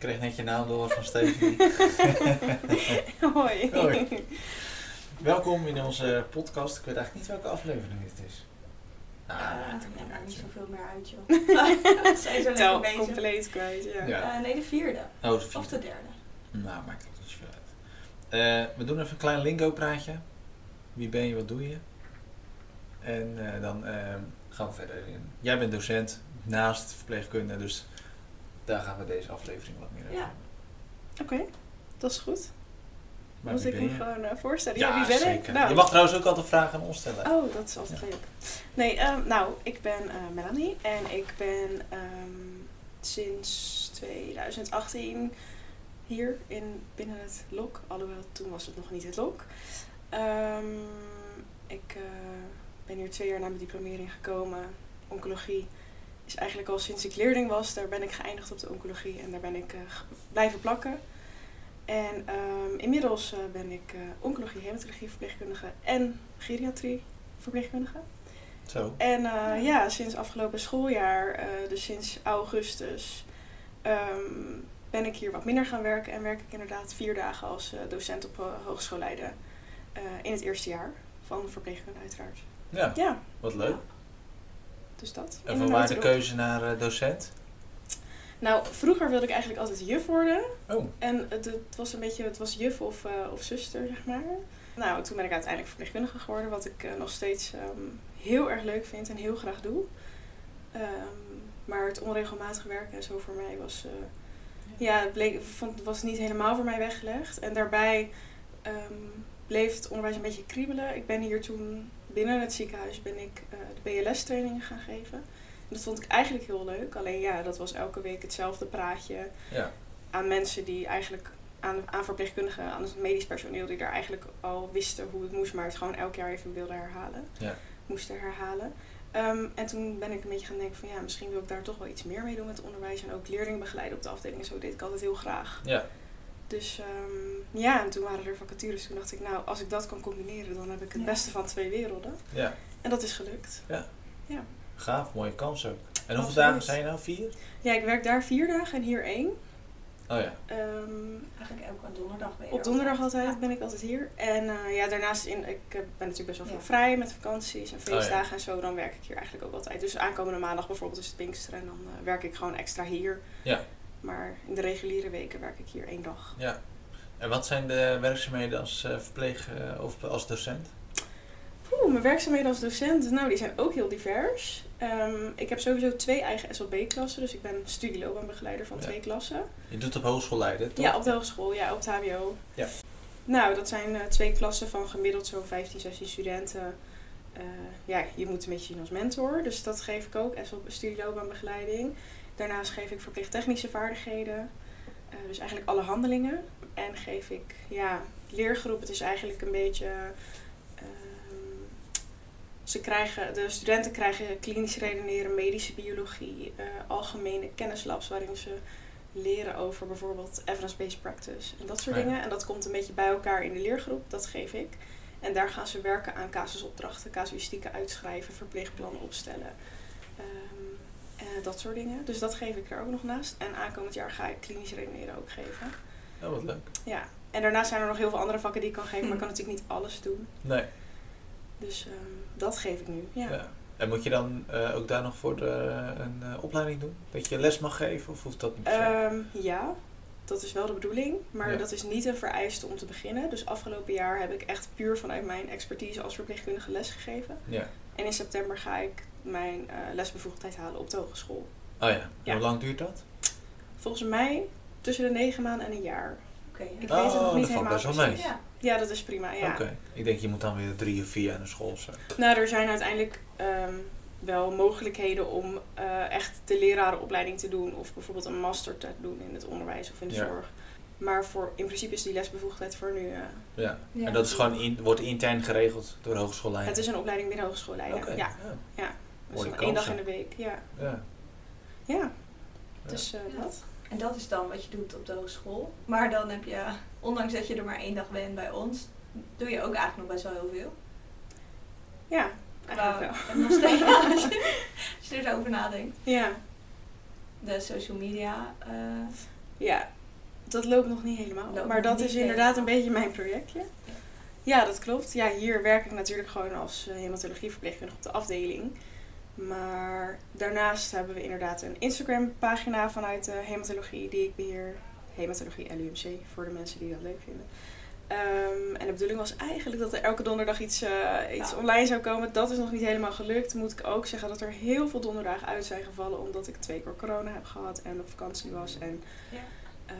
Ik kreeg net je naam door van Stephanie. Hoi. Hoi. Welkom in onze podcast. Ik weet eigenlijk niet welke aflevering dit is. Ah, maakt er nou niet zoveel meer uit, joh. We zijn zo Tel lekker bezig. compleet kwijt, ja. Ja. Eh, nee, de vierde. oh, de Of vierde. de derde. Nou, maakt ook niet zoveel uit. Eh, we doen even een klein lingo praatje. Wie ben je, wat doe je? En eh, dan gaan we verder in. Jij bent docent naast verpleegkunde, dus daar gaan we deze aflevering wat meer over. Ja. Oké, dat is goed. Maar Moet ik me gewoon eh, voorstellen? Ja, wie ben zeker. ik? Nou, Je mag trouwens ook altijd vragen aan ons stellen. Oh, dat is altijd leuk. Nee, ehm, nou, ik ben eh, Melanie en ik ben ehm, sinds 2018 hier in, binnen het LOK. Alhoewel, toen was het nog niet het LOK. Ehm, ik eh, ben hier twee jaar na mijn diplomering gekomen. Oncologie is eigenlijk al sinds ik leerling was, daar ben ik geëindigd op de oncologie en daar ben ik eh, blijven plakken. En ehm, inmiddels eh, ben ik eh, oncologie, hematologie verpleegkundige en geriatrie verpleegkundige. Zo. En eh, ja, sinds afgelopen schooljaar, dus sinds augustus, ehm, ben ik hier wat minder gaan werken. En werk ik inderdaad vier dagen als docent op uh, hogeschool Leiden. in het eerste jaar van verpleegkunde uiteraard. Ja, Ja, wat leuk. Dus dat. En van waar de keuze naar eh, docent? Nou, vroeger wilde ik eigenlijk altijd juf worden. Oh, En het, het was een beetje, het was juf of, eh, of zuster, zeg maar. Nou, toen ben ik uiteindelijk verpleegkundige geworden, wat ik eh, nog steeds ehm, heel erg leuk vind en heel graag doe. Ehm, maar het onregelmatig werken en zo voor mij was, eh, ja, het bleek, vond, was niet helemaal voor mij weggelegd. En daarbij ehm, bleef het onderwijs een beetje kriebelen. Ik ben hier toen binnen het ziekenhuis ben ik eh, de BLS-trainingen gaan geven. En dat vond ik eigenlijk heel leuk. Alleen ja, dat was elke week hetzelfde praatje ja. aan mensen die eigenlijk aan, aan verpleegkundigen, aan het medisch personeel, die daar eigenlijk al wisten hoe het moest, maar het gewoon elk jaar even wilden herhalen. Ja. Moesten herhalen. Ehm, en toen ben ik een beetje gaan denken van ja, misschien wil ik daar toch wel iets meer mee doen met het onderwijs. En ook leerlingen begeleiden op de afdeling. Zo deed ik altijd heel graag. Ja. Dus ehm, ja, en toen waren er vacatures. Toen dacht ik, nou, als ik dat kan combineren, dan heb ik het Ja. beste van twee werelden. ja. En dat is gelukt. Gaaf, mooie kans ook. En hoeveel dagen zijn je nou? Vier? Ja, ik werk daar vier dagen en hier één. Oh ja. Ehm, Eigenlijk elke donderdag ben je Op er donderdag altijd Ja. ben ik altijd hier. En eh, ja, daarnaast in, ik ben natuurlijk best wel veel Ja. vrij met vakanties en Oh, ja. feestdagen en zo. Dan werk ik hier eigenlijk ook altijd. Dus aankomende maandag bijvoorbeeld is het Pinksteren en dan eh, werk ik gewoon extra hier. Ja. Maar in de reguliere weken werk ik hier één dag. ja. En wat zijn de werkzaamheden als eh, verpleeg eh, of als docent? Oeh, mijn werkzaamheden als docent, nou die zijn ook heel divers. Ehm, ik heb sowieso twee eigen SLB-klassen, dus ik ben studieloopbaanbegeleider van Ja. twee klassen. Je doet op hogeschool Leiden, toch? Ja, op de hogeschool, ja, op het HBO. Ja. Nou, dat zijn eh, twee klassen van gemiddeld zo'n 15, 16 studenten. Ja, je moet een beetje zien als mentor, dus dat geef ik ook, SL studieloopbaanbegeleiding. Daarnaast geef ik verpleegtechnische vaardigheden, eh, dus eigenlijk alle handelingen. En geef ik, ja, leergroep, het is eigenlijk een beetje... ehm, ze krijgen, de studenten krijgen klinisch redeneren, medische biologie, eh, algemene kennislabs waarin ze leren over bijvoorbeeld evidence-based practice en dat soort Ja, ja. dingen. En dat komt een beetje bij elkaar in de leergroep, dat geef ik. En daar gaan ze werken aan casusopdrachten, casuïstieken uitschrijven, verpleegplannen opstellen. Eh, dat soort dingen. Dus dat geef ik er ook nog naast. En aankomend jaar ga ik klinisch redeneren ook geven. Oh, wat leuk. Ja. En daarnaast zijn er nog heel veel andere vakken die ik kan geven, maar ik Hmm. kan natuurlijk niet alles doen. Nee. Dus ehm, dat geef ik nu. Ja. Ja. En moet je dan eh, ook daar nog voor de, een eh, opleiding doen? Dat je les mag geven of hoeft dat niet? Ehm, ja, dat is wel de bedoeling, maar Ja. dat is niet een vereiste om te beginnen. Dus afgelopen jaar heb ik echt puur vanuit mijn expertise als verpleegkundige les gegeven. ja. En in september ga ik mijn eh, lesbevoegdheid halen op de hogeschool. Oh ja. Hoe lang duurt dat? Volgens mij tussen de negen maanden en een jaar. Oké, ja. Ik Oh, weet het nog niet dat valt helemaal best wel mee. Ja. Ja, dat is prima. Ja. Oké. Ik denk je moet dan weer drie of vier aan de school zo. Nou, er zijn uiteindelijk ehm, wel mogelijkheden om eh, echt de lerarenopleiding te doen. Of bijvoorbeeld een master te doen in het onderwijs of in de Ja. zorg. Maar voor, in principe is die lesbevoegdheid voor nu... eh, Ja. Ja. En dat is gewoon in, wordt intern geregeld door de hogeschoolleiding? het is een opleiding binnen hogeschoolleiding. Oké. Ja, Ja. Dus één dag in de week. Ja, Ja. ja. dus eh, Ja. dat. En dat is dan wat je doet op de hogeschool. Maar dan heb je, ondanks dat je er maar één dag bent bij ons, doe je ook eigenlijk nog best wel heel veel. Ja, eigenlijk wel. nog steeds, als, je, als je er zo over nadenkt. Ja, De social media. eh, ja, dat loopt nog niet helemaal. Loopt maar dat is inderdaad een beetje mijn projectje. Ja, dat klopt. Ja, hier werk ik natuurlijk gewoon als eh, hematologieverpleegkundige op de afdeling. Maar daarnaast hebben we inderdaad een Instagram pagina vanuit de hematologie die ik beheer. Hematologie LUMC, voor de mensen die dat leuk vinden. Ehm, en de bedoeling was eigenlijk dat er elke donderdag iets, eh, iets Ja. online zou komen. Dat is nog niet helemaal gelukt. Moet ik ook zeggen dat er heel veel donderdagen uit zijn gevallen. Omdat ik twee keer corona heb gehad en op vakantie was. En Ja. ehm,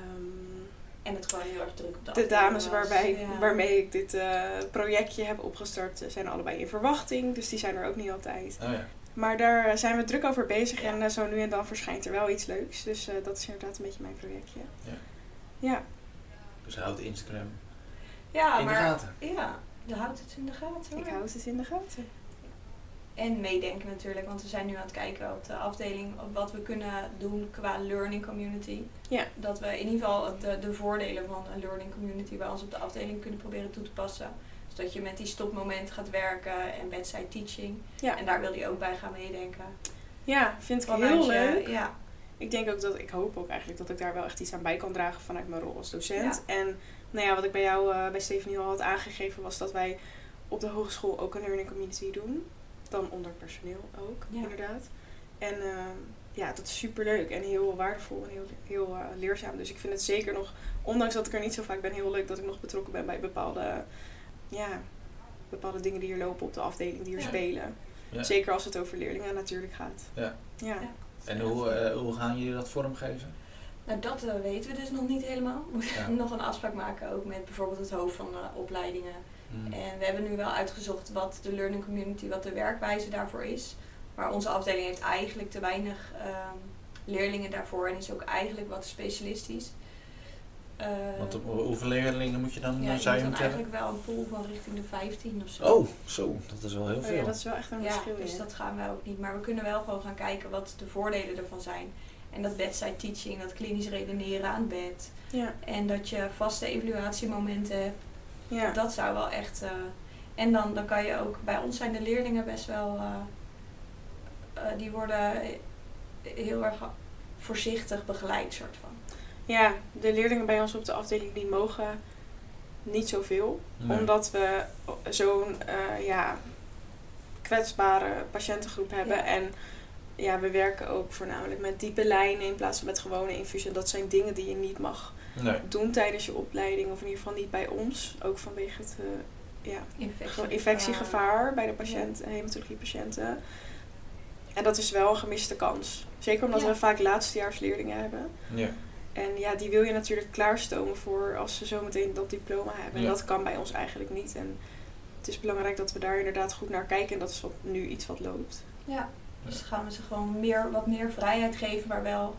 en het gewoon heel erg druk op de de dames was. waarbij, Ja. waarmee ik dit eh, projectje heb opgestart eh, zijn allebei in verwachting. Dus die zijn er ook niet altijd. Oh ja. Maar daar eh, zijn we druk over bezig. Ja. En eh, zo nu en dan verschijnt er wel iets leuks. Dus eh, dat is inderdaad een beetje mijn projectje. Ja. Ja, Dus houd Instagram Ja, in de maar gaten. ja, je houdt het in de gaten. ik hoor. houd het in de gaten. En meedenken natuurlijk, want we zijn nu aan het kijken op de afdeling op wat we kunnen doen qua learning community. Ja. Dat we in ieder geval de, de voordelen van een learning community bij ons op de afdeling kunnen proberen toe te passen. Dat je met die stopmomenten gaat werken en bedside teaching. Ja. En daar wil je ook bij gaan meedenken. Ja, vind ik Vanuit heel je- leuk. Ja, Ik denk ook dat, ik hoop ook eigenlijk dat ik daar wel echt iets aan bij kan dragen vanuit mijn rol als docent. En nou ja, wat ik bij jou, eh, bij Stephanie al had aangegeven, was dat wij op de hogeschool ook een learning community doen. Dan onder personeel ook, Ja. inderdaad. En eh, ja, dat is super leuk en heel waardevol en heel, heel eh, leerzaam. Dus ik vind het zeker nog, ondanks dat ik er niet zo vaak ben, heel leuk dat ik nog betrokken ben bij bepaalde, ja, bepaalde dingen die hier lopen op de afdeling, die hier Ja. spelen. Ja. Zeker als het over leerlingen natuurlijk gaat. Ja. Ja. Ja. En hoe, eh, hoe gaan jullie dat vormgeven? nou dat eh, weten we dus nog niet helemaal. We moeten Ja. nog een afspraak maken ook met bijvoorbeeld het hoofd van de opleidingen. Hmm. En we hebben nu wel uitgezocht wat de learning community, wat de werkwijze daarvoor is. Maar onze afdeling heeft eigenlijk te weinig ehm, leerlingen daarvoor en is ook eigenlijk wat specialistisch. Eh, Want op- hoeveel leerlingen moet je dan, ja, eh, zou je moeten eigenlijk wel een pool van richting de 15 of zo. Oh, zo. Dat is wel heel Oh veel. ja, dat is wel echt een ja, verschil. dus dat gaan we ook niet. Maar we kunnen wel gewoon gaan kijken wat de voordelen ervan zijn. En dat bedside teaching, dat klinisch redeneren aan bed. Ja, En dat je vaste evaluatiemomenten hebt. ja. Dat zou wel echt. eh, en dan, dan kan je ook. Bij ons zijn de leerlingen best wel. eh, eh, die worden heel erg voorzichtig begeleid, soort van. Ja, de leerlingen bij ons op de afdeling die mogen niet zoveel. Nee. Omdat we zo'n eh, ja, kwetsbare patiëntengroep hebben. Ja. En ja, we werken ook voornamelijk met diepe lijnen in plaats van met gewone infusie. Dat zijn dingen die je niet mag Nee. doen tijdens je opleiding. Of in ieder geval niet bij ons. Ook vanwege het eh, ja, Infectie, Gewoon infectiegevaar bij de patiënt, hematologiepatiënten. En dat is wel een gemiste kans. Zeker omdat Ja. we vaak laatstejaarsleerlingen hebben. Ja. En ja, die wil je natuurlijk klaarstomen voor als ze zometeen dat diploma hebben. Ja. En dat kan bij ons eigenlijk niet. En het is belangrijk dat we daar inderdaad goed naar kijken. En dat is wat, nu iets wat loopt. Ja, dus gaan we ze gewoon meer, wat meer vrijheid geven, maar wel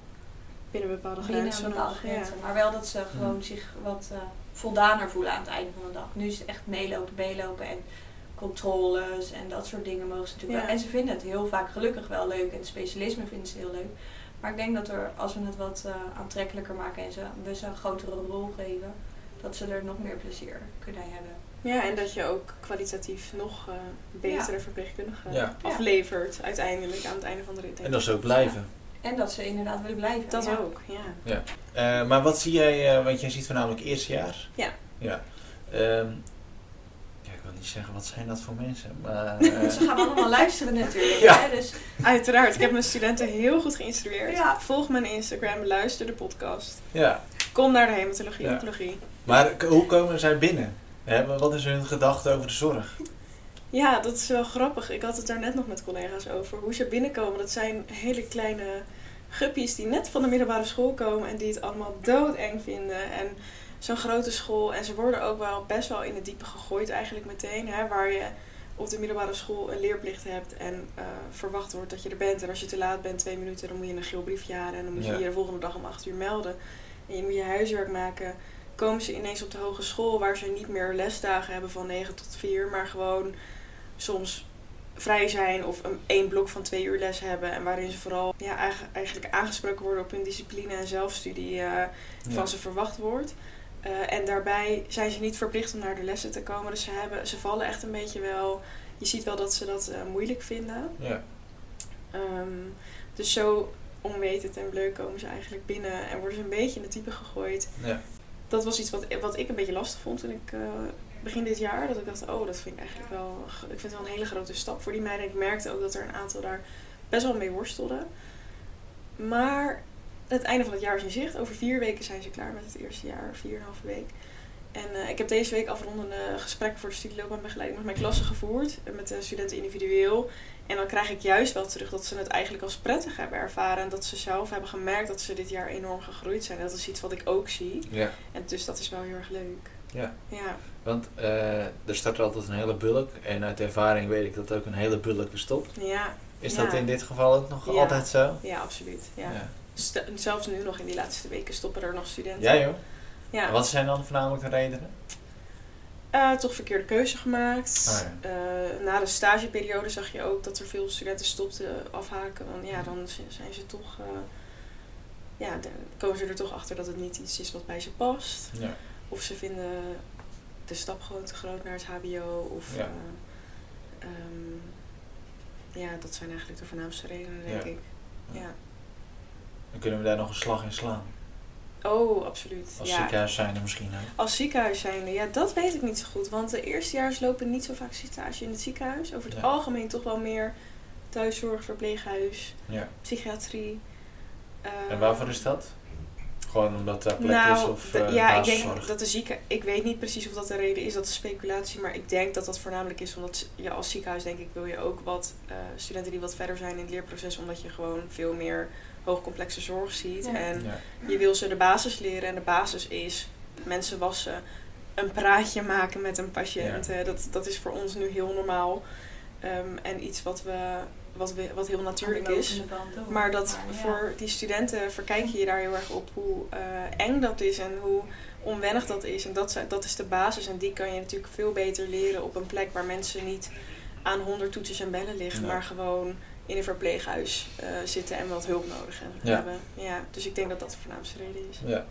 Binnen bepaalde binnen grenzen bepaalde. Ja. grenzen. Maar wel dat ze gewoon zich wat eh, voldaner voelen aan het einde van de dag. Nu is het echt meelopen, meelopen en controles en dat soort dingen mogen ze natuurlijk Ja. wel. En ze vinden het heel vaak gelukkig wel leuk en het specialisme vinden ze heel leuk. Maar ik denk dat er, als we het wat eh, aantrekkelijker maken en ze, we ze een grotere rol geven, dat ze er nog meer plezier kunnen hebben. Ja, en dat je ook kwalitatief nog eh, betere verpleegkundigen Ja. aflevert uiteindelijk aan het einde van de rit. En dat ze ook blijven. En dat ze inderdaad willen blijven. Dat ja. ook, ja. Eh, maar wat zie jij, eh, want jij ziet voornamelijk eerstejaars. Ja. Ja. Ehm, zeggen wat zijn dat voor mensen, maar... eh, Ze gaan allemaal luisteren natuurlijk. Ja. Hè? Dus Uiteraard, ik heb mijn studenten heel goed geïnstrueerd. Ja. Volg mijn Instagram, luister de podcast. ja. Kom naar de hematologie, Ja. oncologie. Maar hoe komen zij binnen? Hè, wat is hun gedachte over de zorg? Ja, dat is wel grappig. Ik had het daar net nog met collega's over. Hoe ze binnenkomen, dat zijn hele kleine guppies die net van de middelbare school komen en die het allemaal doodeng vinden. En zo'n grote school. En ze worden ook wel best wel in het diepe gegooid eigenlijk meteen. Hè, waar je op de middelbare school een leerplicht hebt en eh, verwacht wordt dat je er bent. En als je te laat bent, twee minuten, dan moet je een geel briefje halen. En dan moet je Ja. je de volgende dag om acht uur melden. En je moet je huiswerk maken. komen ze ineens op de hogeschool waar ze niet meer lesdagen hebben van 9 tot 4, maar gewoon soms vrij zijn of een één blok van twee uur les hebben. En waarin ze vooral ja, eigen- eigenlijk aangesproken worden op hun discipline en zelfstudie eh, van ze verwacht wordt. Eh, en daarbij zijn ze niet verplicht om naar de lessen te komen. Dus ze, hebben, ze vallen echt een beetje wel. Je ziet wel dat ze dat eh, moeilijk vinden. Ja. Ehm, dus zo onwetend en bleu komen ze eigenlijk binnen en worden ze een beetje in de type gegooid. Ja. Dat was iets wat, wat ik een beetje lastig vond toen ik eh, begin dit jaar. Dat ik dacht, oh, dat vind ik eigenlijk wel. Ik vind het wel een hele grote stap voor die meiden. Ik merkte ook dat er een aantal daar best wel mee worstelden. Maar het einde van het jaar is in zicht. Over vier weken zijn ze klaar met het eerste jaar, vier en een halve week. En eh, ik heb deze week afrondende gesprekken voor de studieloopbaanbegeleiding met mijn klassen gevoerd. En met de studenten individueel. En dan krijg ik juist wel terug dat ze het eigenlijk als prettig hebben ervaren. En dat ze zelf hebben gemerkt dat ze dit jaar enorm gegroeid zijn. Dat is iets wat ik ook zie. Ja. En dus dat is wel heel erg leuk. Ja. Ja, Want eh, er staat er altijd een hele bulk. En uit ervaring weet ik dat ook een hele bulk bestond. ja, Is Ja. dat in dit geval ook nog Ja. altijd zo? ja absoluut. Ja. Zelfs nu nog in die laatste weken stoppen er nog studenten. Ja, joh. Ja. En wat zijn dan voornamelijk de redenen? Eh, toch verkeerde keuze gemaakt. Ah, Eh, na de stageperiode zag je ook dat er veel studenten stopten afhaken. Want ja, dan zijn ze toch. eh, ja, dan komen ze er toch achter dat het niet iets is wat bij ze past. Ja. Of ze vinden de stap gewoon te groot naar het HBO. Of Ja. eh, ehm, ja, dat zijn eigenlijk de voornaamste redenen, denk ik. Ja. Dan kunnen we daar nog een slag in slaan. Oh, absoluut. Als ja. ziekenhuis zijn er misschien ook. Als ziekenhuis zijnde, ja, dat weet ik niet zo goed. Want de eerstejaars lopen niet zo vaak stage in het ziekenhuis. Over het Ja. algemeen toch wel meer thuiszorg, verpleeghuis, Ja. psychiatrie. En Eh, waarvoor is dat? Gewoon omdat daar plek nou, is of de- eh ja, ik denk dat de zieken. Ik weet niet precies of dat de reden is, dat is speculatie. Maar ik denk dat dat voornamelijk is omdat je als ziekenhuis, denk ik, wil je ook wat eh, studenten die wat verder zijn in het leerproces. Omdat je gewoon veel meer hoogcomplexe zorg ziet. Ja. En Ja. je wil ze de basis leren en de basis is mensen wassen, een praatje maken met een patiënt. Ja. Eh, Dat, dat is voor ons nu heel normaal. Ehm, en iets wat, we, wat, we, wat heel natuurlijk is. Maar dat Maar ja. voor die studenten verkijk je je daar heel erg op hoe eh, eng dat is en hoe onwennig dat is. En dat, dat is de basis. En die kan je natuurlijk veel beter leren op een plek waar mensen niet aan honderd toetsen en bellen liggen, Ja. maar gewoon in een verpleeghuis eh, zitten en wat hulp nodig hebben. Ja. hebben. Ja, dus ik denk dat dat de voornaamste reden is. ja.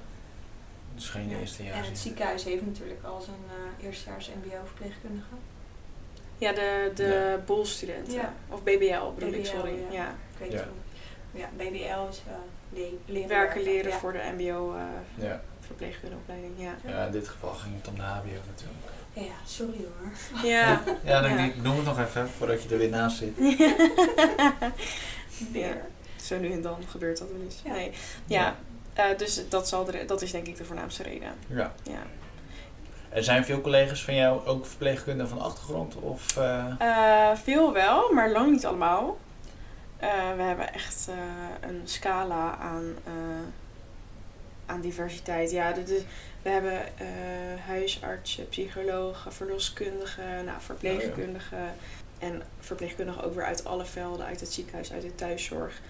Dus geen Ja. eerste jaar. En het ziekenhuis heeft natuurlijk al zijn eh, eerstejaars MBO-verpleegkundige. Ja, de, de Ja. bolstudenten. Ja. Of BBL bedoel ik, sorry. ja. Ja. Ik weet Ja. het niet. Ja, BBL is eh le- leren Werken leren ja. voor de MBO eh Ja. verpleegkundeopleiding. Ja. ja, in dit geval ging het om de HBO natuurlijk. Ja, sorry hoor. Ja. Ja, dan Ja. ik noem het nog even voordat je er weer naast zit. ja. Zo nu en dan gebeurt dat wel eens. Ja. Nee. Ja. eh, dus dat, zal de, dat is denk ik de voornaamste reden. Ja. Ja. Er zijn veel collega's van jou ook verpleegkundigen van achtergrond? Of, eh, Eh, veel wel, maar lang niet allemaal. Eh, we hebben echt eh, een scala aan, eh, aan diversiteit. Ja, de- we hebben eh, huisartsen, psychologen, verloskundigen, nou, verpleegkundigen. En verpleegkundigen ook weer uit alle velden, uit het ziekenhuis, uit de thuiszorg,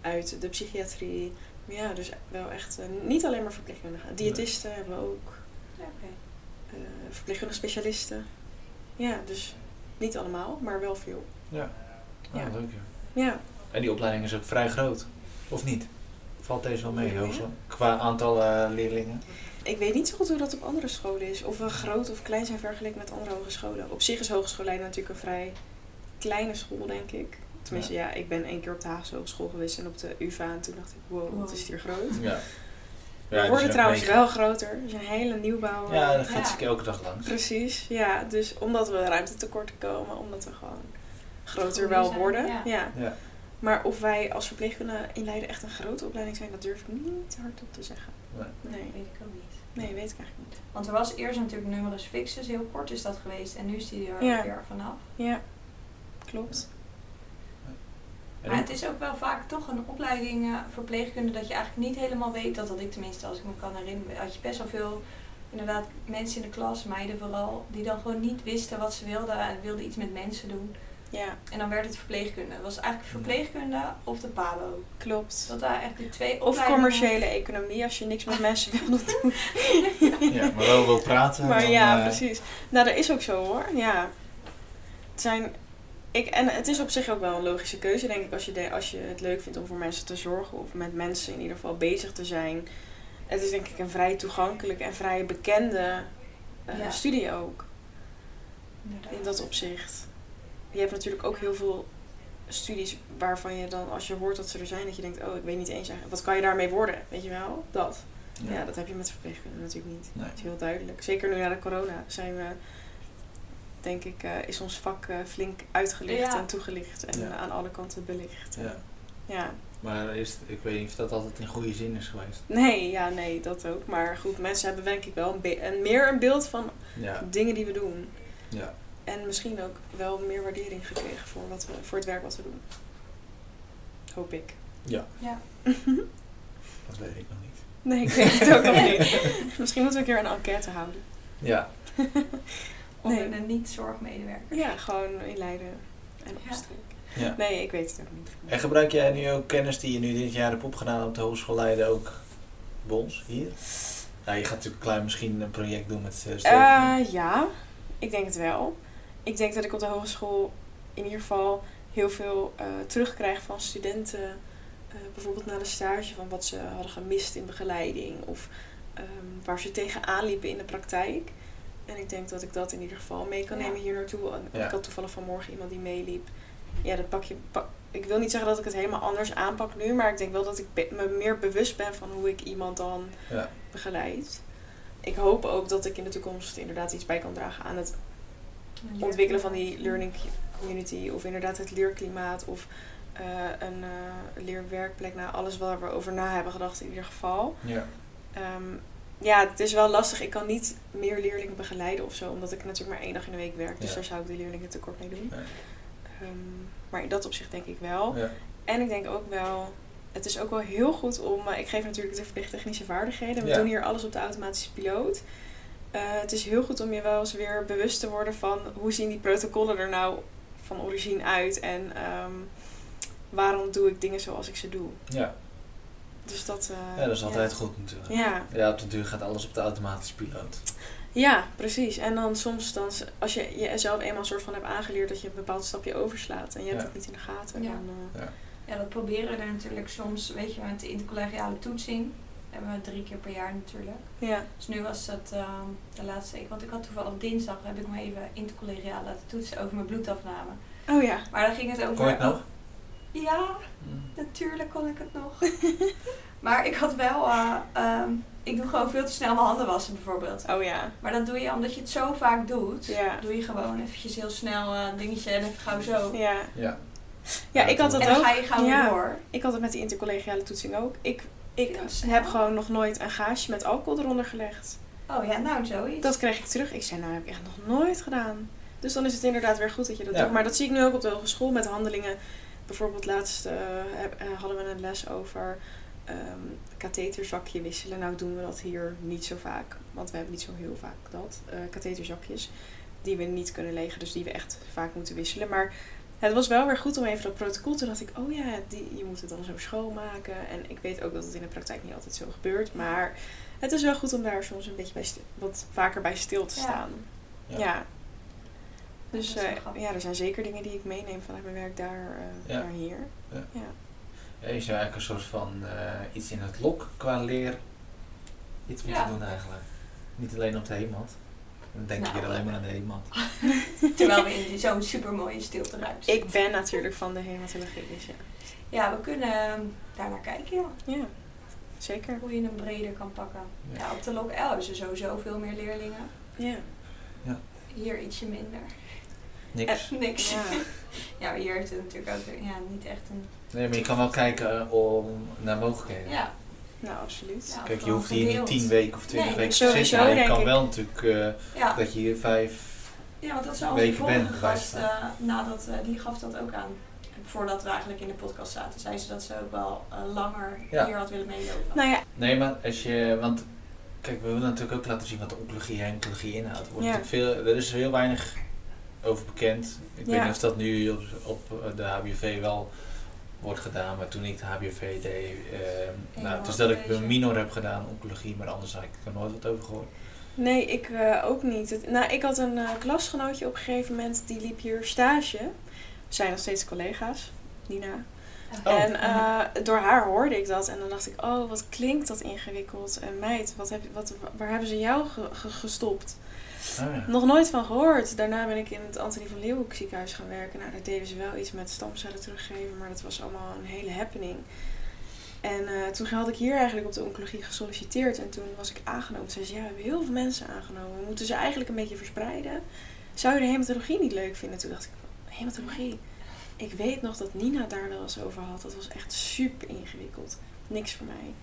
uit de psychiatrie. Ja, dus wel echt eh, niet alleen maar verpleegkundigen. Diëtisten hebben we ook, Ja, oké. eh verpleegkundige specialisten. Ja, dus niet allemaal, maar wel veel. ja. Ja. Ah, leuk ja. Ja, En die opleiding is ook vrij groot. Of niet? Valt deze wel mee, Ja. Qua aantal leerlingen? Ik weet niet zo goed hoe dat op andere scholen is. Of we groot of klein zijn vergeleken met andere hogescholen. Op zich is Hogeschool Leiden natuurlijk een vrij kleine school, denk ik. Tenminste, ja, ik ben één keer op de Haagse Hogeschool geweest en op de UvA. En toen dacht ik, wow, wat is het hier groot. Ja. we worden trouwens wel groter. Er is een hele nieuwbouw. Ja, daar fiets ik elke dag langs. Precies, ja. Dus omdat we ruimtetekort komen, omdat we gewoon groter wel zijn, worden. ja. Ja. Ja. Maar of wij als verpleegkundige in Leiden echt een grote opleiding zijn, dat durf ik niet hardop te zeggen. Nee. Nee, Weet ik ook niet. Nee weet ik eigenlijk niet. Want er was eerst natuurlijk numerus fixus, heel kort is dat geweest. En nu is die er Ja. weer vanaf. Ja, klopt. En Maar het is ook wel vaak toch een opleiding eh, verpleegkunde dat je eigenlijk niet helemaal weet. Dat had ik tenminste, als ik me kan herinneren. Had je best wel veel, inderdaad, mensen in de klas, meiden vooral, die dan gewoon niet wisten wat ze wilden. En wilden iets met mensen doen. Ja, En dan werd het verpleegkunde. Dat was eigenlijk verpleegkunde of de PABO. klopt. Dat waren echt de twee Of commerciële economie, als je niks met mensen wil doen. Ja, maar wel wil praten. Maar dan, ja, eh, precies. Nou, dat is ook zo hoor. Ja. Het zijn. Ik, en het is op zich ook wel een logische keuze, denk ik, als je, de, als je het leuk vindt om voor mensen te zorgen of met mensen in ieder geval bezig te zijn. Het is denk ik een vrij toegankelijk en vrij bekende eh, Ja. studie ook, Inderdaad. in dat opzicht. Je hebt natuurlijk ook heel veel studies waarvan je dan, als je hoort dat ze er zijn, dat je denkt, oh, ik weet niet eens, eigenlijk, wat kan je daarmee worden? Weet je wel? Dat. Ja. Ja, dat heb je met verpleegkunde natuurlijk niet. Nee. Dat is heel duidelijk. Zeker nu na de corona zijn we, denk ik, eh, is ons vak eh, flink uitgelicht Ja. en toegelicht en Ja. eh, aan alle kanten belicht. Ja. ja. Maar is, ik weet niet of dat altijd in goede zin is geweest. Nee, ja, nee, dat ook. Maar goed, mensen hebben denk ik wel een, meer een beeld van Ja. dingen die we doen. ja. En misschien ook wel meer waardering gekregen voor, wat we, voor het werk wat we doen. Hoop ik. Ja, Ja. dat weet ik nog niet. Nee, ik weet het ook nog niet. Misschien moeten we een keer een enquête houden. Ja, Onder Nee. de niet-zorgmedewerker. Ja, gewoon in Leiden en opstreek. ja. Nee, ik weet het ook niet. En gebruik jij nu ook kennis die je nu dit jaar hebt opgedaan op de Hogeschool Leiden ook bij ons hier? Ja, je gaat natuurlijk klein misschien een project doen met uh, Eh, ja, ik denk het wel. Ik denk dat ik op de hogeschool in ieder geval heel veel eh, terugkrijg van studenten. eh, bijvoorbeeld na de stage van wat ze hadden gemist in begeleiding. Of ehm, waar ze tegenaan liepen in de praktijk. En ik denk dat ik dat in ieder geval mee kan Ja. nemen hier naartoe. En Ja. Ik had toevallig vanmorgen iemand die meeliep. Ja, dat pak je. pak- ik wil niet zeggen dat ik het helemaal anders aanpak nu. Maar ik denk wel dat ik be- me meer bewust ben van hoe ik iemand dan Ja. begeleid. Ik hoop ook dat ik in de toekomst inderdaad iets bij kan dragen aan het ontwikkelen van die learning community. Of inderdaad het leerklimaat. Of eh, een eh, leerwerkplek. Nou, alles waar we over na hebben gedacht in ieder geval. Ja. Ehm, ja, het is wel lastig. Ik kan niet meer leerlingen begeleiden of zo. Omdat ik natuurlijk maar één dag in de week werk. Dus Ja. daar zou ik de leerlingen tekort mee doen. Nee. Ehm, maar in dat opzicht denk ik wel. Ja. En ik denk ook wel, het is ook wel heel goed om. eh, ik geef natuurlijk de verplichte technische vaardigheden. We Ja. doen hier alles op de automatische piloot. Eh, het is heel goed om je wel eens weer bewust te worden van hoe zien die protocollen er nou van origine uit en ehm, waarom doe ik dingen zoals ik ze doe. Ja. Dus dat. eh, ja, dat is altijd goed natuurlijk. Ja, Ja, op de duur gaat alles op de automatische piloot. ja, precies. En dan soms, dan, als je jezelf eenmaal een soort van hebt aangeleerd dat je een bepaald stapje overslaat en je hebt Ja. het niet in de gaten, Ja. dan. eh, Ja, dat proberen we er natuurlijk soms, weet je, met de intercollegiale toetsing. Hebben we drie keer per jaar natuurlijk. ja. Dus nu was dat ehm, de laatste week. Want ik had toevallig dinsdag, heb ik me even intercollegiaal laten toetsen over mijn bloedafname. Oh ja. Maar dan ging het over... Kon je het nog? Ja, natuurlijk kon ik het nog. maar ik had wel... eh, ehm, ik doe gewoon veel te snel mijn handen wassen bijvoorbeeld. Oh ja. Maar dat doe je omdat je het zo vaak doet. Ja. Doe je gewoon eventjes heel snel eh, een dingetje en even gauw zo. Ja. Ja. Ja, ik had dat En dan ook. ga je gauw weer Ja. door. Ik had het met die intercollegiale toetsing ook. Ik, ik heb gewoon nog nooit een gaasje met alcohol eronder gelegd. Oh ja, nou zoiets. Dat kreeg ik terug. Ik zei, nou heb ik echt nog nooit gedaan. Dus dan is het inderdaad weer goed dat je dat Ja. doet. Maar dat zie ik nu ook op de hogeschool met handelingen. Bijvoorbeeld laatst eh, eh, hadden we een les over ehm katheterzakje wisselen. Nou doen we dat hier niet zo vaak. Want we hebben niet zo heel vaak dat. eh katheterzakjes die we niet kunnen legen. Dus die we echt vaak moeten wisselen. Maar het was wel weer goed om even dat protocol. Toen dacht ik, oh ja, die, je moet het dan zo schoonmaken. En ik weet ook dat het in de praktijk niet altijd zo gebeurt. Maar het is wel goed om daar soms een beetje bij stil- wat vaker bij stil te staan. Ja. Ja. Dus eh, ja, er zijn zeker dingen die ik meeneem vanuit mijn werk daar eh, Ja. naar hier. Ja. Ja. Ja, je zou eigenlijk een soort van eh, iets in het lok qua leer iets moeten Ja. doen eigenlijk. Niet alleen op de heemat. Dan denk ik Nou. hier alleen maar aan de heemat. Terwijl we in zo'n supermooie stilte ruimte Ik ben natuurlijk van de hematologie, dus ja. Ja, we kunnen ehm, daar naar kijken, ja. Ja, zeker. Hoe je hem breder kan pakken. Ja. Ja, op de Lok L hebben ze sowieso veel meer leerlingen. Ja. Hier ietsje minder. Niks. Niks. Ja. Ja, maar hier heeft het natuurlijk ook ja, niet echt een... Nee, maar je kan wel kijken eh, om naar mogelijkheden. Ja, Nou, absoluut. Ja. Kijk, je hoeft hier niet tien weken of twintig Nee, weken te zitten. Maar je kan ik. wel natuurlijk eh, ja. dat je hier vijf... ja want dat onze volgende bent geweest, gast. eh, nadat, eh, die gaf dat ook aan. Voordat we eigenlijk in de podcast zaten, zei ze dat ze ook wel langer Ja. hier had willen meelopen. Nou ja, Nee, maar als je... Want kijk, we willen natuurlijk ook laten zien wat de oncologie en hematologie inhoudt. Er, wordt Ja. natuurlijk veel, er is heel weinig over bekend. Ik weet niet of dat nu op, op de HBV wel wordt gedaan, maar toen ik de HBV deed, eh, nou, het is dat ik een minor heb gedaan, oncologie, maar anders had ik er nooit wat over gehoord. Nee, ik eh, ook niet. Het- nou, ik had een eh, klasgenootje op een gegeven moment, die liep hier stage. We zijn nog steeds collega's, Nina. Oh. En door haar hoorde ik dat en dan dacht ik, oh, wat klinkt dat ingewikkeld. En meid, wat heb, wat, waar hebben ze jou ge- ge- gestopt? Ah. Nog nooit van gehoord. Daarna ben ik in het Antonie van Leeuwenhoek ziekenhuis gaan werken. Nou, daar deden ze wel iets met stamcellen teruggeven, maar dat was allemaal een hele happening. En eh, toen had ik hier eigenlijk op de oncologie gesolliciteerd en toen was ik aangenomen. Toen zei ze, ja, we hebben heel veel mensen aangenomen. We moeten ze eigenlijk een beetje verspreiden. Zou je de hematologie niet leuk vinden? Toen dacht ik, hematologie? Ik weet nog dat Nina daar wel eens over had. Dat was echt super ingewikkeld. Niks voor mij.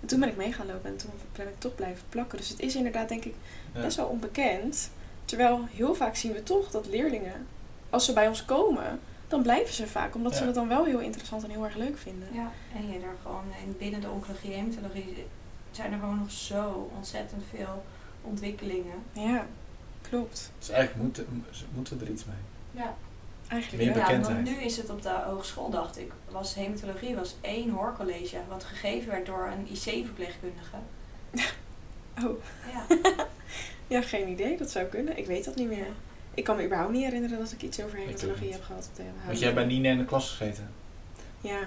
En toen ben ik mee gaan lopen en toen ben ik toch blijven plakken. Dus het is inderdaad, denk ik, Ja. best wel onbekend. Terwijl heel vaak zien we toch dat leerlingen, als ze bij ons komen, dan blijven ze vaak. Omdat ze het dan wel heel interessant en heel erg leuk vinden. Ja, en je er gewoon in binnen de oncologie en hematologie zijn er gewoon nog zo ontzettend veel ontwikkelingen. Ja, klopt. Dus eigenlijk moeten, moeten we er iets mee. Ja, Eigenlijk Meer wel. ja bekendheid. want nu is het op de hogeschool, dacht ik, was hematologie was één hoorcollege wat gegeven werd door een IC-verpleegkundige. Oh, Ja, ja, geen idee. Dat zou kunnen. Ik weet dat niet meer. Ik kan me überhaupt niet herinneren dat ik iets over hematologie heb gehad op de Want HBO. jij bij Nina in de klas gezeten. Ja.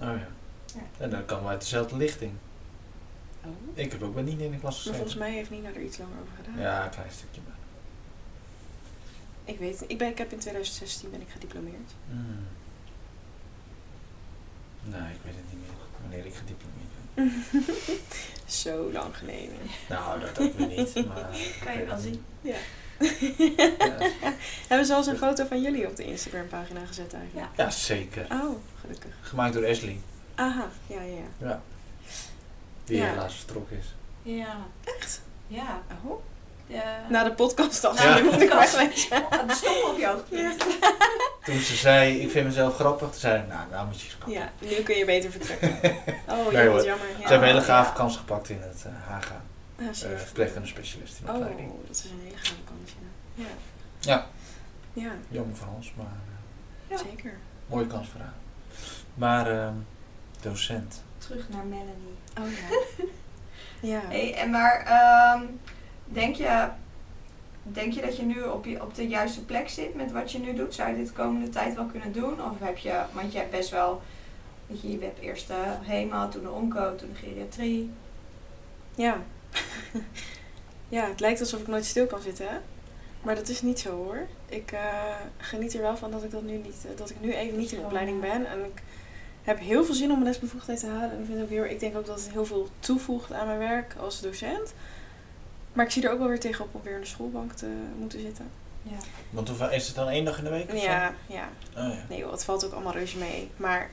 Oh ja. Ja. En dan komen we uit dezelfde lichting. Oh. Ik heb ook bij Nina in de klas Maar gezeten. volgens mij heeft Nina er iets langer over gedaan. Ja, een klein stukje maar. Ik weet het. Ik, ben, ik heb in 2016 ben ik gediplomeerd. Hmm. Nee, ik weet het niet meer wanneer ik gediplomeerd ben. Zo lang geleden. Nou, dat ook weer niet. Maar kan je wel zien. Ja. Ja. Hebben ze al eens een foto van jullie op de Instagram pagina gezet eigenlijk? Ja, zeker. Oh, gelukkig. Gemaakt door Ashley. Aha, ja, ja, ja. Ja. Die Ja. helaas vertrokken is. Ja. Echt? Ja. Oh. De, Na de podcast al. Ja. Moet ik wegwezen. Oh, de stom op jou. Toen ze zei, ik vind mezelf grappig, toen zei ik, nou, nou moet je eens kappen. Ja, nu kun je beter vertrekken. Oh, Nee, jammer. Ja. Ze hebben een hele gave Ja. kans gepakt in het uh, Haga. Ah, Uh, specialist in de Oh, opleiding. dat is een hele gave kans, ja. Ja, Ja, ja jammer van ons, maar uh, Ja. zeker. mooie kans voor haar. Maar ehm, docent. Terug naar Melanie. Oh ja. ja. Hey, en maar ehm, denk, je, denk je dat je nu op, je op de juiste plek zit met wat je nu doet? Zou je dit de komende tijd wel kunnen doen? Of heb je, want je hebt best wel, weet je, je hebt eerst de HEMA, toen de onco, toen de geriatrie. Ja. ja, het lijkt alsof ik nooit stil kan zitten, hè? Maar dat is niet zo hoor. Ik eh, geniet er wel van dat ik dat nu niet, dat ik nu even niet in opleiding ben. En ik heb heel veel zin om mijn lesbevoegdheid te halen. En ik, vind ook heel, ik denk ook dat het heel veel toevoegt aan mijn werk als docent. Maar ik zie er ook wel weer tegenop om weer in de schoolbank te moeten zitten. Ja. Want hoeveel, is het dan één dag in de week? of zo? Ja, ja. Oh, ja. Nee joh, het valt ook allemaal reuze mee. Maar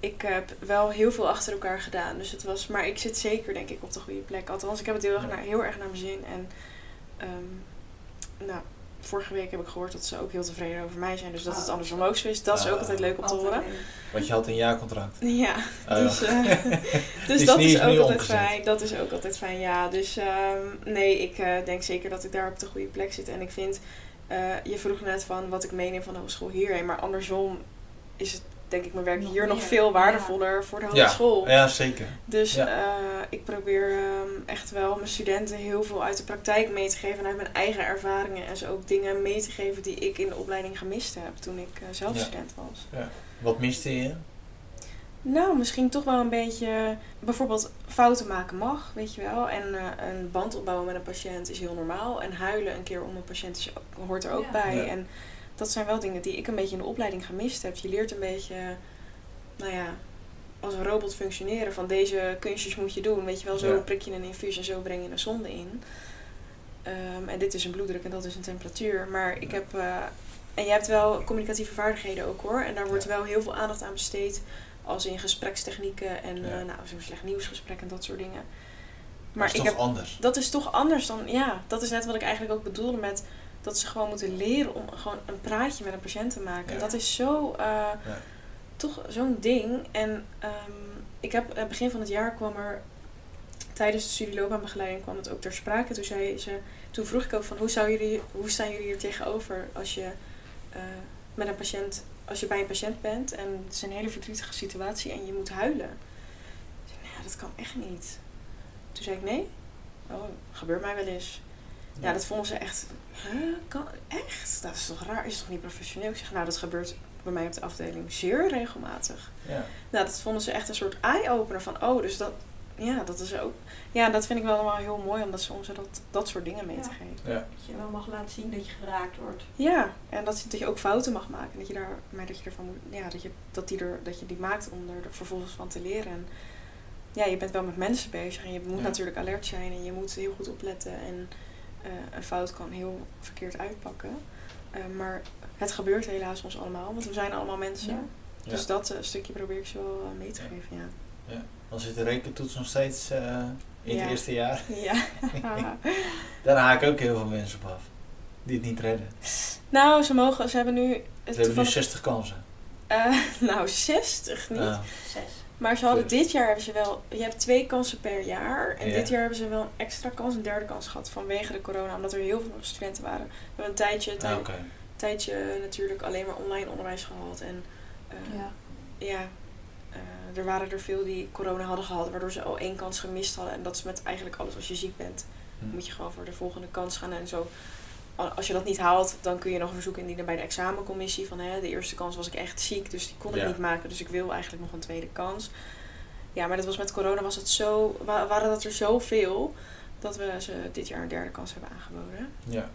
ik heb wel heel veel achter elkaar gedaan. Dus het was, maar ik zit zeker denk ik op de goede plek. Althans, ik heb het heel erg Ja. naar, heel erg naar mijn zin. En ehm, nou, vorige week heb ik gehoord dat ze ook heel tevreden over mij zijn. Dus dat Ah. het andersom ook zo is. Dat is ook Ah. altijd leuk om te horen. Want je had een jaarcontract. Ja, Oh, dus, eh, dus is dat niet- is is ook altijd omgezet. fijn. Dat is ook altijd fijn, ja. Dus ehm, nee, ik eh, denk zeker dat ik daar op de goede plek zit. En ik vind, eh, je vroeg net van wat ik meeneem van de hogeschool hierheen. Maar andersom is het denk ik mijn werk Nog hier nog veel ja. waardevoller voor de Ja, hogeschool. ja, zeker. Dus Ja. eh, ik probeer ehm, echt wel mijn studenten heel veel uit de praktijk mee te geven. En uit mijn eigen ervaringen. En ze ook dingen mee te geven die ik in de opleiding gemist heb toen ik eh, zelf Ja. student was. Wat miste je? Nou, misschien toch wel een beetje. Bijvoorbeeld fouten maken mag, weet je wel. En eh, een band opbouwen met een patiënt is heel normaal. En huilen een keer om een patiënt is, hoort er ook Ja. bij. Ja. En dat zijn wel dingen die ik een beetje in de opleiding gemist heb. Je leert een beetje, nou ja, als een robot functioneren. Van deze kunstjes moet je doen. Weet je wel, zo Ja. prik je een infuus en zo breng je een zonde in. Ehm, en dit is een bloeddruk en dat is een temperatuur. Maar ik heb. eh, en je hebt wel communicatieve vaardigheden ook hoor. En daar wordt Ja. wel heel veel aandacht aan besteed. Als in gesprekstechnieken en Ja. eh, nou, zo'n slecht nieuwsgesprek en dat soort dingen. Maar Maar is ik toch heb, anders? dat is toch anders dan, ja, dat is net wat ik eigenlijk ook bedoelde met dat ze gewoon moeten leren om gewoon een praatje met een patiënt te maken. Ja. Dat is zo, eh, Ja. toch zo'n ding. En ehm, ik heb, begin van het jaar kwam er, tijdens de studieloopbaanbegeleiding kwam het ook ter sprake. Toen, zei ze, toen vroeg ik ook van hoe, zou jullie, hoe staan jullie hier tegenover als je eh, met een patiënt, als je bij een patiënt bent en het is een hele verdrietige situatie en je moet huilen. Ik zei, ja, dat kan echt niet. Toen zei ik nee, oh, gebeurt mij wel eens. Ja, dat vonden ze echt, huh, kan, echt? Dat is toch raar, is toch niet professioneel? Ik zeg, nou dat gebeurt bij mij op de afdeling zeer regelmatig. Ja. Nou, dat vonden ze echt een soort eye-opener van, oh, dus dat, ja, dat is ook, ja, dat vind ik wel allemaal heel mooi om dat soms dat, dat soort dingen mee te Ja. geven. Ja. Dat je wel mag laten zien dat je geraakt wordt. Ja, en dat, dat je ook fouten mag maken, dat je daar, maar dat je ervan moet, ja, dat je, dat die er, dat je die maakt om er vervolgens van te leren. En ja, je bent wel met mensen bezig en je moet Ja. natuurlijk alert zijn en je moet heel goed opletten en eh, een fout kan heel verkeerd uitpakken. Eh, maar het gebeurt helaas ons allemaal, want we zijn allemaal mensen. Ja. Ja. Dus dat eh, stukje probeer ik ze wel mee te Ja. geven, ja. Dan zit de rekentoets nog steeds eh, in Ja. het eerste jaar. Ja. Daar haak ik ook heel veel mensen op af. Die het niet redden. nou, ze mogen, ze hebben nu... Ze hebben nu toevallig- 60 kansen. Eh, nou, 60 niet. Ah, Zes. Maar ze hadden dit jaar hebben ze wel, je hebt twee kansen per jaar. En Ja. dit jaar hebben ze wel een extra kans, een derde kans gehad vanwege de corona, omdat er heel veel studenten waren. We hebben een tijdje, ah, tij- tijdje natuurlijk alleen maar online onderwijs gehad. En eh, Ja. ja, eh, er waren er veel die corona hadden gehad, waardoor ze al één kans gemist hadden. En dat is met eigenlijk alles als je ziek bent, Hm. moet je gewoon voor de volgende kans gaan. En zo, als je dat niet haalt, dan kun je nog een verzoek indienen bij de examencommissie. Van hè, de eerste kans was ik echt ziek, dus die kon ik Ja. niet maken. Dus ik wil eigenlijk nog een tweede kans. Ja, maar dat was met corona was het zo, wa- waren dat er zoveel dat we ze dit jaar een derde kans hebben aangeboden. Ja.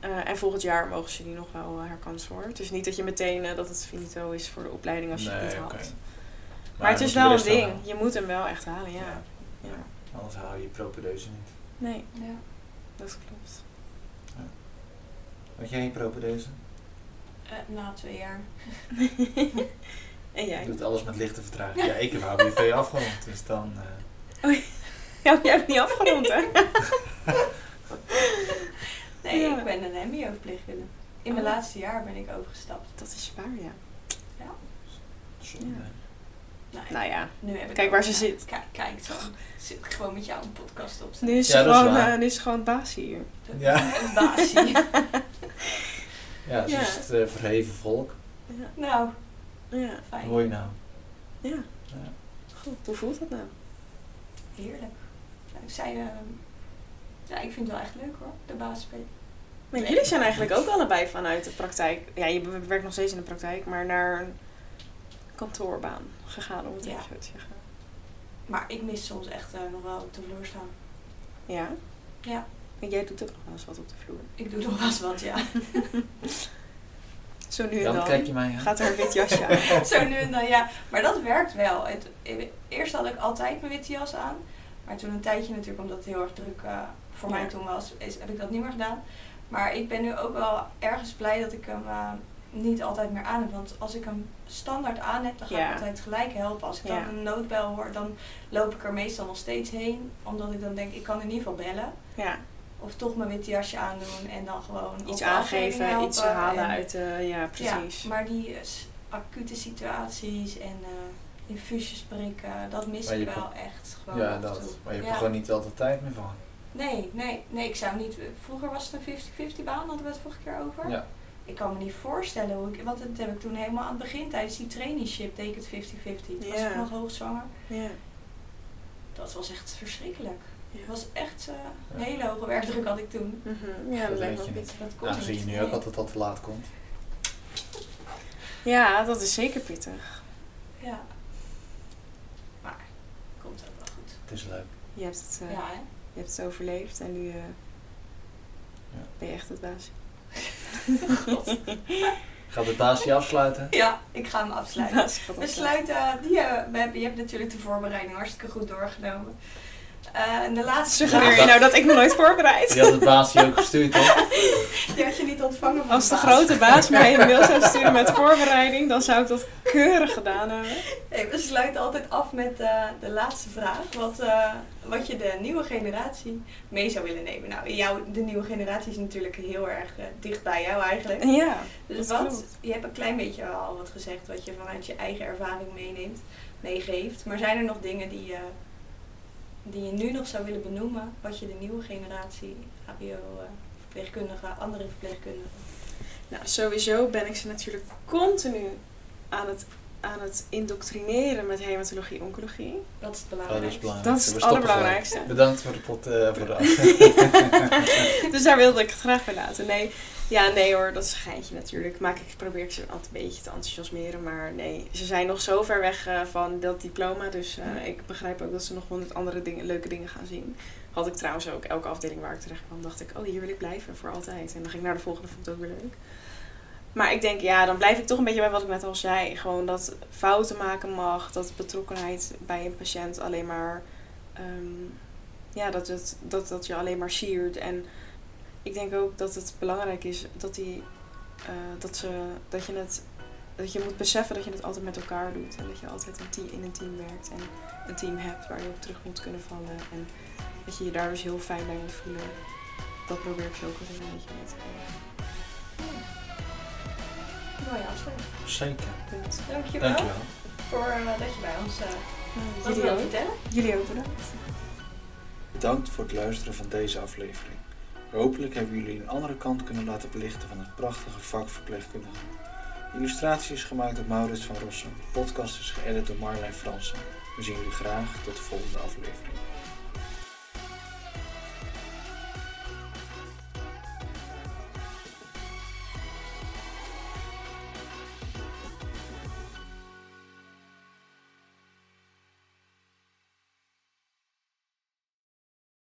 Eh, en volgend jaar mogen ze die nog wel uh, herkans voor. Het is niet dat je meteen eh, dat het finito is voor de opleiding als je het niet haalt. oké. Maar, het is wel een ding. halen. Je moet hem wel echt halen, ja. Ja. ja. Anders haal je je propedeuse niet. Nee, Ja. dat klopt. Had jij een propedeuse? Eh, na twee jaar. En Je jij? doet alles met lichte vertraging. Ja, ik heb HBV afgerond, dus dan... eh, Ja, jij hebt niet afgerond, hè? Nee, Ja. ik ben een mbo-verpleegkundige. In mijn Oh. laatste jaar ben ik overgestapt. Dat is waar, ja. zonde. Ja. Nou, Nou ja, nu heb ik Kijk waar ze zit. Kijk, kijk zo. Zit ik gewoon met jou een podcast op. nu is ze gewoon, eh, nu is ze gewoon baas hier. Ja. Een baasje. Ja, ze Ja. is het eh, verheven volk. Ja. nou, Ja, fijn. Je nou? ja. Ja. Goed, hoe voelt dat nou? Heerlijk. Nou, zij, eh, ja, ik vind het wel echt leuk hoor, de baas spelen. Maar jullie zijn eigenlijk ook allebei vanuit de praktijk. Ja, je werkt nog steeds in de praktijk, maar naar een kantoorbaan gegaan, om het Ja. even zo te zeggen. Maar ik mis soms echt eh, nog wel op de vloer staan. Ja? Ja, En jij doet ook nog wel eens wat op de vloer. ik doe nog wel eens wat, ja. Zo nu en Dan dan kijk je mij aan. gaat er een wit jasje aan. Zo nu en dan, ja. Maar dat werkt wel. Het, eerst had ik altijd mijn witte jas aan. Maar toen een tijdje natuurlijk, omdat het heel erg druk eh, voor Ja. mij toen was, is, heb ik dat niet meer gedaan. Maar ik ben nu ook wel ergens blij dat ik hem eh, niet altijd meer aan heb. Want als ik hem standaard aan heb, dan ga Ja. ik altijd gelijk helpen. Als ik Ja. dan een noodbel hoor, dan loop ik er meestal nog steeds heen. Omdat ik dan denk, ik kan in ieder geval bellen. Ja, Of toch mijn witte jasje aandoen en dan gewoon iets aangeven, helpen. iets halen En- uit de... Ja, precies. ja, maar die eh, acute situaties en eh infuusjes prikken, dat mis ik wel echt gewoon Ja, dat. Maar je hebt Ja. er gewoon niet altijd tijd meer van. Nee, nee, nee, ik zou niet... Vroeger was het een 50-50 baan, hadden we het vorige keer over. Ja. Ik kan me niet voorstellen hoe ik... Want dat heb ik toen helemaal aan het begin, tijdens die traineeship, deed ik het 50-50. Toen was ik nog hoogzwanger. Ja. Dat was echt verschrikkelijk. Ja. Het was echt eh, een Ja. hele hoge werkdruk had ik toen. Mhm. Ja, Dat dat lijkt weet me je. Dat nu ook altijd al te laat komt. Ja, dat is zeker pittig. Ja. Maar, komt ook wel goed. Het is leuk. Je hebt het, eh, Ja, hè? je hebt het overleefd en nu eh, Ja. ben je echt het baas. God. Gaat de baas je afsluiten? Ja, ik ga hem afsluiten. We sluiten, die, eh, we hebben, je hebt natuurlijk de voorbereiding hartstikke goed doorgenomen. Eh, en de laatste Suggereer je vraag, nou dat ik me nooit voorbereid? Die had het baas je ook gestuurd, toch? die had je niet ontvangen van Als de baas. grote baas mij een mail zou sturen met voorbereiding, dan zou ik dat keurig gedaan hebben. Hey, we sluiten altijd af met eh, de laatste vraag. Wat, eh, wat je de nieuwe generatie mee zou willen nemen. Nou, jou, de nieuwe generatie is natuurlijk heel erg dicht bij jou eigenlijk. Ja, Dus wat, klopt. je hebt een klein beetje al wat gezegd wat je vanuit je eigen ervaring meeneemt, meegeeft. Maar zijn er nog dingen die je die je nu nog zou willen benoemen, wat je de nieuwe generatie HBO-verpleegkundigen, andere verpleegkundigen. Nou, sowieso ben ik ze natuurlijk continu aan het, aan het indoctrineren met hematologie-oncologie. Dat is het dat belangrijkste. is belangrijk. Dat is het allerbelangrijkste. Bedankt voor de pot. eh, voor de dus daar wilde ik het graag bij laten. Nee, ja, nee hoor, dat is een geintje natuurlijk. Maak ik, probeer ik ze altijd een beetje te enthousiasmeren. Maar nee, ze zijn nog zo ver weg eh, van dat diploma. Dus eh, ik begrijp ook dat ze nog honderd andere dingen, leuke dingen gaan zien. Had ik trouwens ook elke afdeling waar ik terecht kwam, dacht ik, oh hier wil ik blijven voor altijd. En dan ging ik naar de volgende, vond ik het ook weer leuk. Maar ik denk, ja, dan blijf ik toch een beetje bij wat ik net al zei. Gewoon dat fouten maken mag, dat betrokkenheid bij een patiënt alleen maar, ehm, ja, dat, het, dat dat je alleen maar siert. En ik denk ook dat het belangrijk is dat, die, eh, dat, ze, dat, je het, dat je moet beseffen dat je het altijd met elkaar doet. En dat je altijd een team, in een team werkt en een team hebt waar je op terug moet kunnen vallen. En dat je je daar dus heel fijn bij moet voelen. Dat probeer ik zo ook altijd een beetje mee te geven. Mooie afsluiting. Zeker. Punt. Dankjewel, Dankjewel. voor eh, dat je bij ons eh wat jullie, ook. vertellen. jullie ook bedankt. Bedankt voor het luisteren van deze aflevering. Hopelijk hebben jullie een andere kant kunnen laten belichten van het prachtige vak verpleegkundige. Illustratie is gemaakt door Maurits van Rossum. De podcast is geëdit door Marlijn Fransen. We zien jullie graag tot de volgende aflevering.